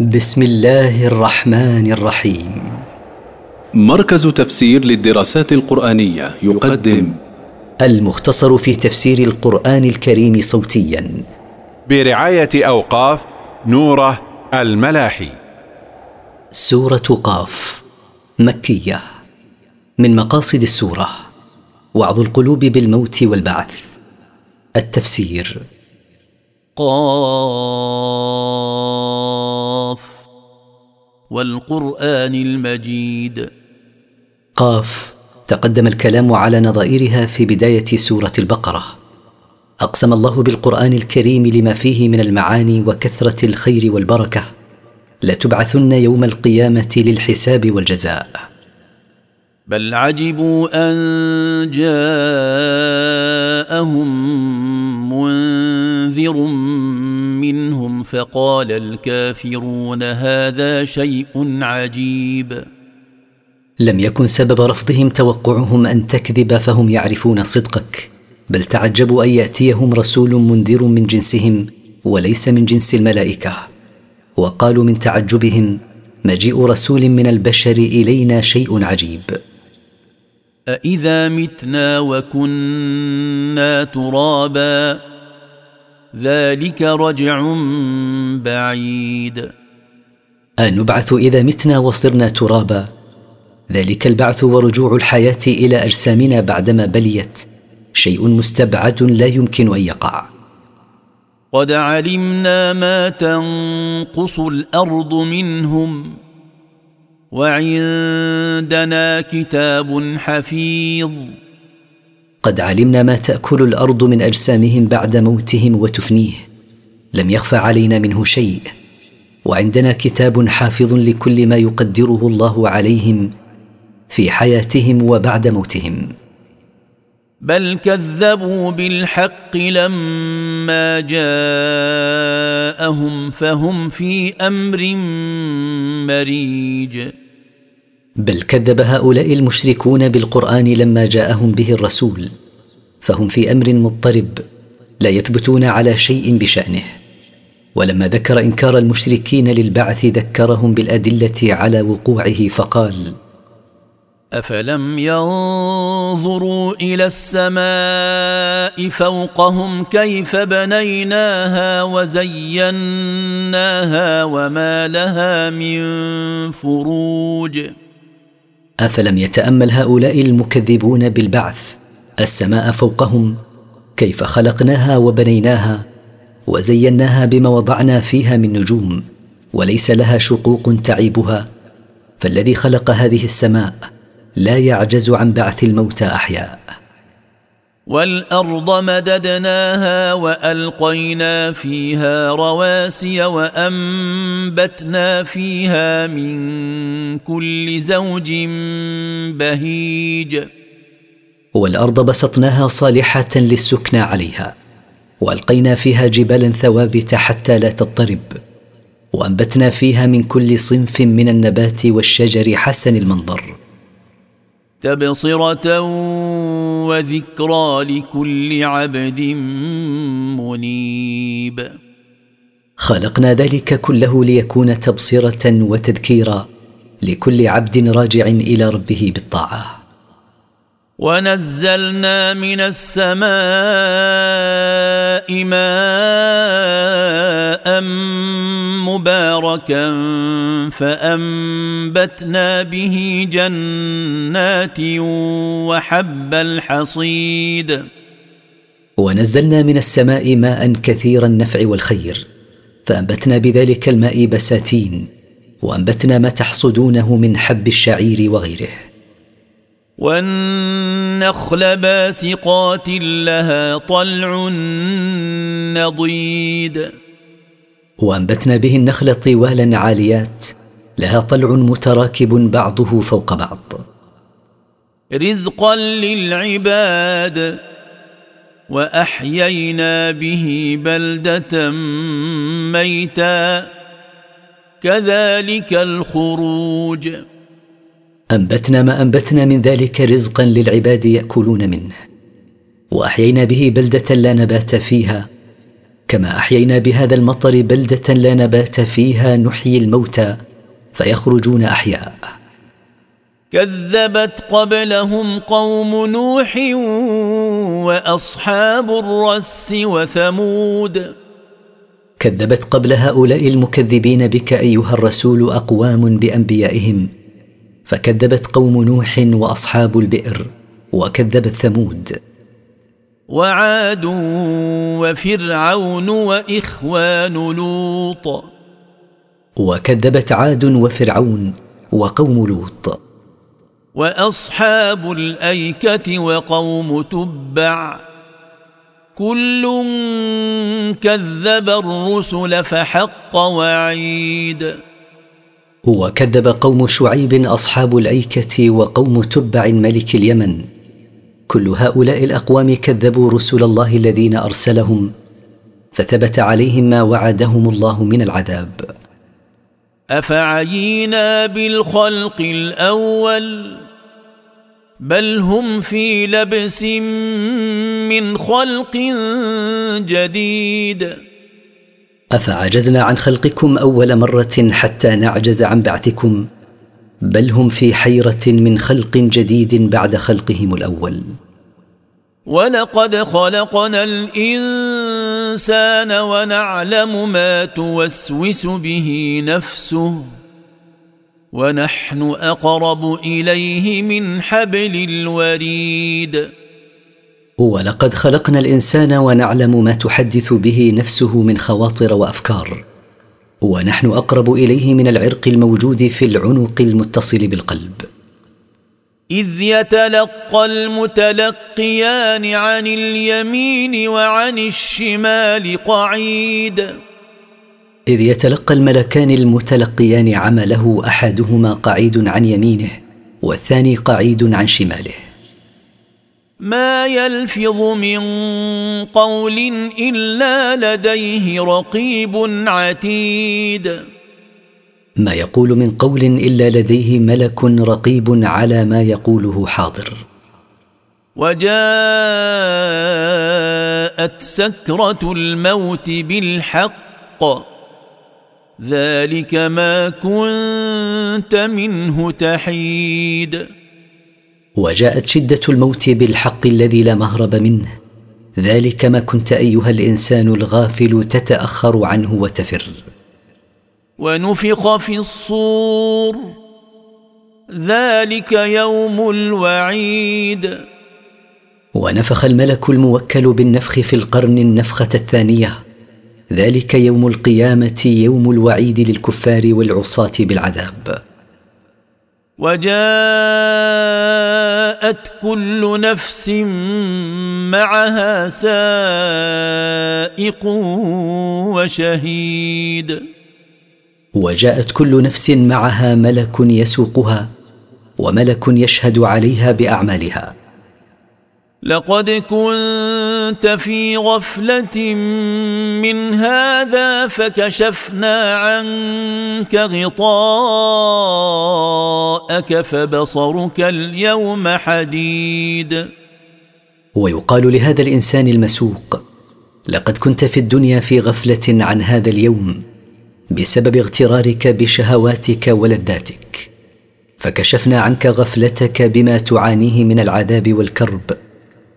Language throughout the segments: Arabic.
بسم الله الرحمن الرحيم. مركز تفسير للدراسات القرآنية يقدم. المختصر في تفسير القرآن الكريم صوتيا. برعاية أوقاف نوره الملاحي. سورة قاف مكية. من مقاصد السورة وعظ القلوب بالموت والبعث. التفسير. قاف والقرآن المجيد. قاف تقدم الكلام على نظائرها في بداية سورة البقرة. أقسم الله بالقرآن الكريم لما فيه من المعاني وكثرة الخير والبركة. لتبعثن يوم القيامة للحساب والجزاء. بل عجبوا أن جاءهم منذر منهم فقال الكافرون هذا شيء عجيب. لم يكن سبب رفضهم توقعهم أن تكذب فهم يعرفون صدقك بل تعجبوا أن يأتيهم رسول منذر من جنسهم وليس من جنس الملائكة. وقالوا من تعجبهم مجيء رسول من البشر إلينا شيء عجيب. أإذا متنا وكنا ترابا ذلك رجع بعيد. أنبعث إذا متنا وصرنا ترابا. ذلك البعث ورجوع الحياة إلى أجسامنا بعدما بليت. شيء مستبعد لا يمكن أن يقع. قد علمنا ما تنقص الأرض منهم. وعندنا كتاب حفيظ. قد علمنا ما تأكل الأرض من أجسامهم بعد موتهم وتفنيه. لم يخفى علينا منه شيء. وعندنا كتاب حافظ لكل ما يقدره الله عليهم في حياتهم وبعد موتهم. بل كذبوا بالحق لما جاءهم فهم في أمر مريج. بل كذب هؤلاء المشركون بالقرآن لما جاءهم به الرسول فهم في أمر مضطرب لا يثبتون على شيء بشأنه. ولما ذكر إنكار المشركين للبعث ذكرهم بالأدلة على وقوعه فقال أفلم ينظروا إلى السماء فوقهم كيف بنيناها وزيناها وما لها من فروج؟ أفلم يتأمل هؤلاء المكذبون بالبعث السماء فوقهم كيف خلقناها وبنيناها وزيناها بما وضعنا فيها من نجوم وليس لها شقوق تعيبها فالذي خلق هذه السماء لا يعجز عن بعث الموتى أحياء والأرض مددناها وألقينا فيها رواسي وأنبتنا فيها من كل زوج بهيج. والأرض بسطناها صالحة للسكنى عليها وألقينا فيها جبالا ثوابت حتى لا تضطرب وأنبتنا فيها من كل صنف من النبات والشجر حسن المنظر. تبصرة وذكرى لكل عبد منيب. خلقنا ذلك كله ليكون تبصره وتذكيرا لكل عبد راجع إلى ربه بالطاعة. ونزلنا من السماء ماء مباركا فأنبتنا به جنات وحب الحصيد. ونزلنا من السماء ماء كثير النفع والخير فأنبتنا بذلك الماء بساتين وأنبتنا ما تحصدونه من حب الشعير وغيره. والنخل باسقات لها طلع نضيد. وأنبتنا به النخل طوالا عاليات لها طلع متراكب بعضه فوق بعض. رزقا للعباد وأحيينا به بلدة ميتا. كذلك الخروج. أنبتنا ما أنبتنا من ذلك رزقا للعباد يأكلون منه. وأحيينا به بلدة لا نبات فيها. كما أحيينا بهذا المطر بلدة لا نبات فيها نحيي الموتى فيخرجون أحياء. كذبت قبلهم قوم نوح وأصحاب الرس وثمود. كذبت قبل هؤلاء المكذبين بك أيها الرسول أقوام بأنبيائهم. فكذبت قوم نوح وأصحاب البئر وكذبت ثمود. وعاد وفرعون وإخوان لوط. وكذبت عاد وفرعون وقوم لوط. وأصحاب الأيكة وقوم تبع. كل كذب الرسل فحق وعيد. وكذب قوم شعيب أصحاب الأيكة وقوم تبع ملك اليمن. كل هؤلاء الأقوام كذبوا رسل الله الذين أرسلهم فثبت عليهم ما وعدهم الله من العذاب. أفعينا بالخلق الأول؟ بل هم في لبس من خلق جديد. أفعجزنا عن خلقكم أول مرة حتى نعجز عن بعثكم؟ بل هم في حيرة من خلق جديد بعد خلقهم الأول. ولقد خلقنا الإنسان ونعلم ما توسوس به نفسه ونحن أقرب إليه من حبل الوريد. ولقد خلقنا الإنسان ونعلم ما تحدث به نفسه من خواطر وأفكار. ونحن أقرب إليه من العرق الموجود في العنق المتصل بالقلب. إذ يتلقى المتلقيان عن اليمين وعن الشمال قعيد. إذ يتلقى الملكان المتلقيان عمله أحدهما قعيد عن يمينه والثاني قعيد عن شماله. ما يلفظ من قول إلا لديه رقيب عتيد. ما يقول من قول إلا لديه ملك رقيب على ما يقوله حاضر. وجاءت سكرة الموت بالحق. ذلك ما كنت منه تحيد. وجاءت شدة الموت بالحق الذي لا مهرب منه. ذلك ما كنت أيها الإنسان الغافل تتأخر عنه وتفر. ونفخ في الصور. ذلك يوم الوعيد. ونفخ الملك الموكل بالنفخ في القرن النفخة الثانية. ذلك يوم القيامة يوم الوعيد للكفار والعصاة بالعذاب. وجاءت كل نفس معها سائق وشهيد. وجاءت كل نفس معها ملك يسوقها وملك يشهد عليها بأعمالها. لقد كنت في غفلة من هذا فكشفنا عنك غطاءك فبصرك اليوم حديد. ويقال لهذا الإنسان المسوق لقد كنت في الدنيا في غفلة عن هذا اليوم بسبب اغترارك بشهواتك ولذاتك فكشفنا عنك غفلتك بما تعانيه من العذاب والكرب.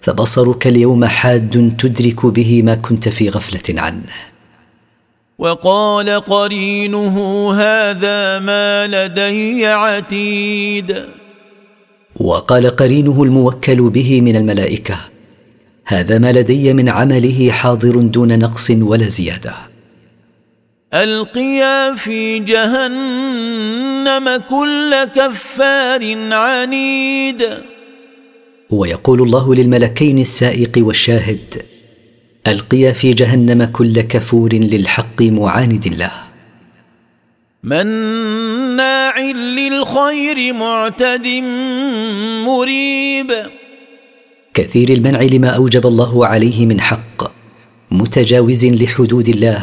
فبصرك اليوم حاد تدرك به ما كنت في غفلة عنه. وقال قرينه هذا ما لدي عتيد. وقال قرينه الموكل به من الملائكة هذا ما لدي من عمله حاضر دون نقص ولا زيادة. ألقيا في جهنم كل كفار عنيد. ويقول الله للملكين السائق والشاهد ألقيا في جهنم كل كفور للحق معاند له. مناع للخير معتد مريب. كثير المنع لما أوجب الله عليه من حق متجاوز لحدود الله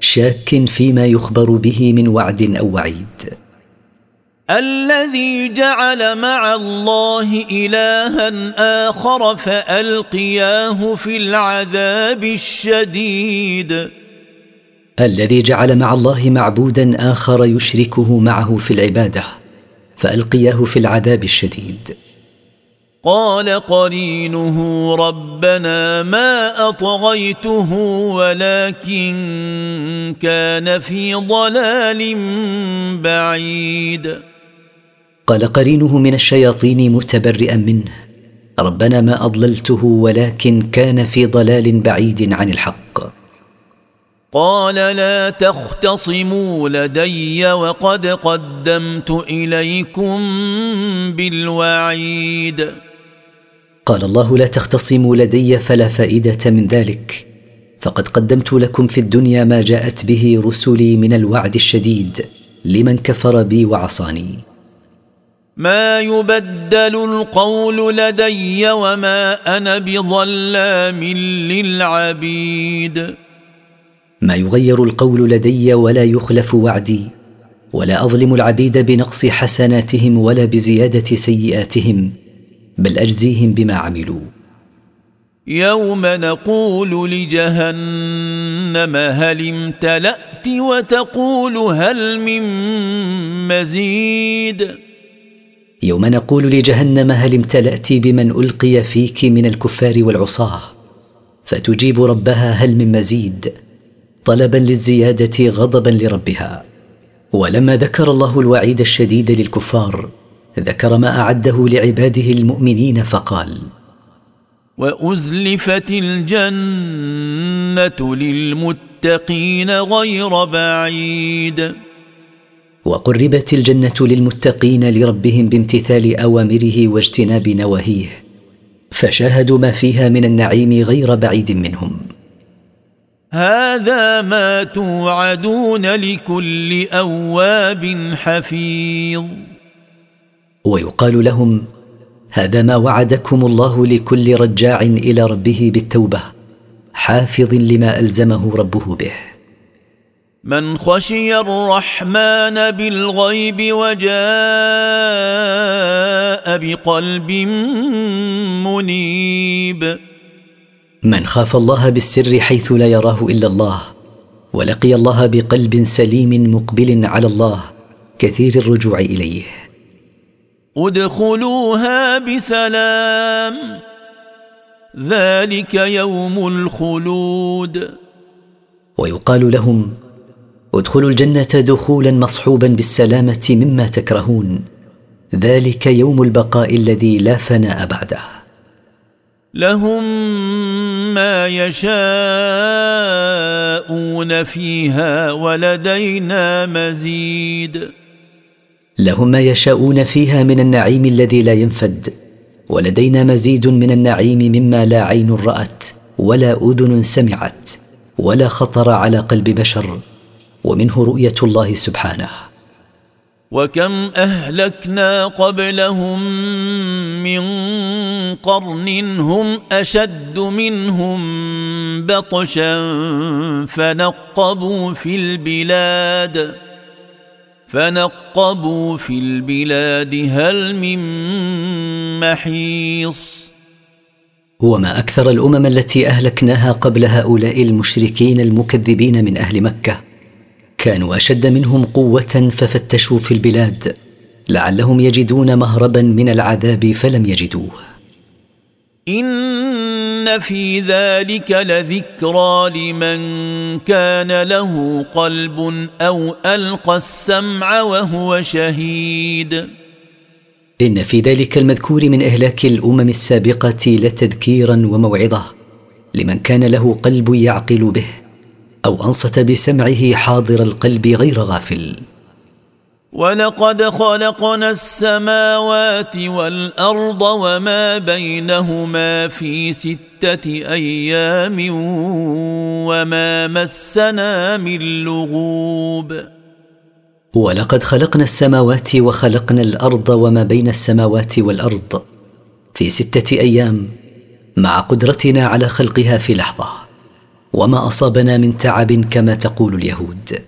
شاك فيما يخبر به من وعد أو وعيد. الذي جعل مع الله إلها آخر فألقياه في العذاب الشديد. الذي جعل مع الله معبودا آخر يشركه معه في العبادة فألقياه في العذاب الشديد. قال قرينه ربنا ما أطغيته ولكن كان في ضلال بعيد. قال قرينه من الشياطين متبرئا منه ربنا ما أضللته ولكن كان في ضلال بعيد عن الحق. قال لا تختصموا لدي وقد قدمت إليكم بالوعيد. قال الله لا تختصموا لدي فلا فائدة من ذلك فقد قدمت لكم في الدنيا ما جاءت به رسلي من الوعد الشديد لمن كفر بي وعصاني. ما يبدل القول لدي وما أنا بظلام للعبيد. ما يغير القول لدي ولا يخلف وعدي ولا أظلم العبيد بنقص حسناتهم ولا بزيادة سيئاتهم بل أجزيهم بما عملوا. يوم نقول لجهنم هل امتلأت وتقول هل من مزيد. يوم نقول لجهنم هل امتلأت بمن ألقي فيك من الكفار والعصاة؟ فتجيب ربها هل من مزيد؟ طلبا للزيادة غضبا لربها. ولما ذكر الله الوعيد الشديد للكفار ذكر ما أعده لعباده المؤمنين فقال وأزلفت الجنة للمتقين غير بعيد. وقربت الجنة للمتقين لربهم بامتثال أوامره واجتناب نواهيه فشاهدوا ما فيها من النعيم غير بعيد منهم. هذا ما توعدون لكل أواب حفيظ. ويقال لهم هذا ما وعدكم الله لكل رجاع إلى ربه بالتوبة حافظ لما ألزمه ربه به. من خشي الرحمن بالغيب وجاء بقلب منيب. من خاف الله بالسر حيث لا يراه إلا الله ولقي الله بقلب سليم مقبل على الله كثير الرجوع إليه. ادخلوها بسلام ذلك يوم الخلود. ويقال لهم ادخلوا الجنة دخولا مصحوبا بالسلامة مما تكرهون. ذلك يوم البقاء الذي لا فناء بعده. لهم ما يشاءون فيها ولدينا مزيد. لهم ما يشاءون فيها من النعيم الذي لا ينفد. ولدينا مزيد من النعيم مما لا عين رأت ولا أذن سمعت ولا خطر على قلب بشر. ومنه رؤية الله سبحانه. وكم اهلكنا قبلهم من قرن هم اشد منهم بطشا فنقبوا في البلاد فنقبوا في البلاد هل من محيص. وما أكثر الامم التي اهلكناها قبل هؤلاء المشركين المكذبين من أهل مكه كانوا أشد منهم قوة ففتشوا في البلاد لعلهم يجدون مهربا من العذاب فلم يجدوه. إن في ذلك لذكرى لمن كان له قلب أو ألقى السمع وهو شهيد. إن في ذلك المذكور من إهلاك الأمم السابقة لتذكيرا وموعظة لمن كان له قلب يعقل به. أو أنصت بسمعه حاضر القلب غير غافل. ولقد خلقنا السماوات والأرض وما بينهما في ستة أيام وما مسنا من لغوب. ولقد خلقنا السماوات وخلقنا الأرض وما بين السماوات والأرض في ستة أيام مع قدرتنا على خلقها في لحظة. وما أصابنا من تعب كما تقول اليهود.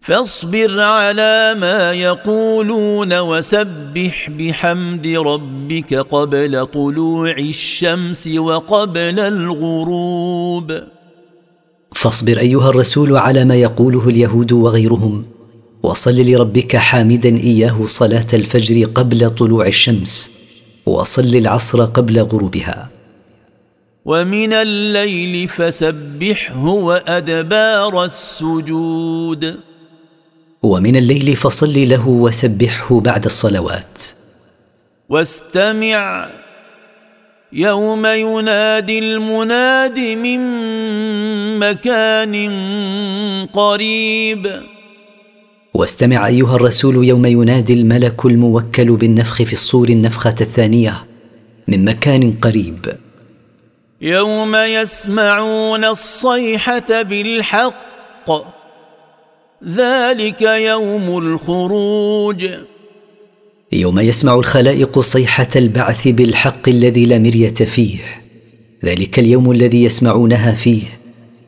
فاصبر على ما يقولون وسبح بحمد ربك قبل طلوع الشمس وقبل الغروب. فاصبر أيها الرسول على ما يقوله اليهود وغيرهم وصل لربك حامدا إياه صلاة الفجر قبل طلوع الشمس وصل العصر قبل غروبها. ومن الليل فسبحه وأدبار السجود. ومن الليل فصل له وسبحه بعد الصلوات. واستمع. يوم ينادي المناد من مكان قريب. واستمع أيها الرسول يوم ينادي الملك الموكل بالنفخ في الصور النفخة الثانية من مكان قريب. يوم يسمعون الصيحة بالحق. ذلك يوم الخروج. يوم يسمع الخلائق صيحة البعث بالحق الذي لا مرية فيه. ذلك اليوم الذي يسمعونها فيه.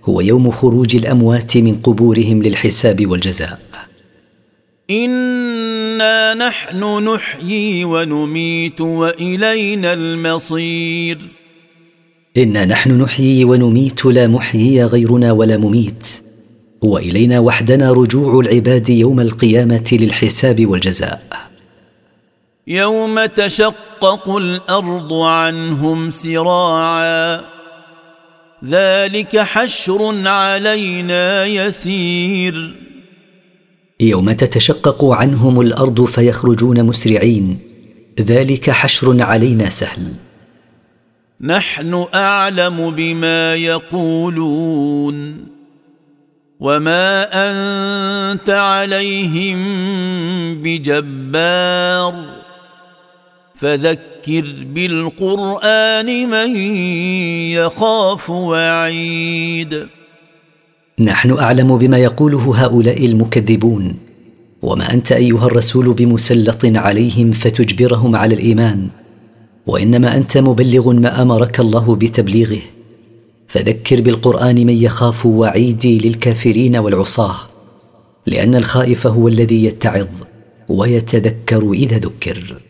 هو يوم خروج الأموات من قبورهم للحساب والجزاء. إنا نحن نحيي ونميت وإلينا المصير. انا نحن نحيي ونميت لا محيي غيرنا ولا مميت. وإلينا وحدنا رجوع العباد يوم القيامة للحساب والجزاء. يوم تشقق الأرض عنهم سراعا. ذلك حشر علينا يسير. يوم تتشقق عنهم الأرض فيخرجون مسرعين. ذلك حشر علينا سهل. نحن أعلم بما يقولون وما أنت عليهم بجبار فذكر بالقرآن من يخاف وعيد نحن أعلم بما يقوله هؤلاء المكذبون وما أنت أيها الرسول بمسلط عليهم فتجبرهم على الإيمان وإنما أنت مبلغ ما أمرك الله بتبليغه. فذكر بالقرآن من يخاف وعيدي للكافرين والعصاة لأن الخائف هو الذي يتعظ ويتذكر إذا ذكر.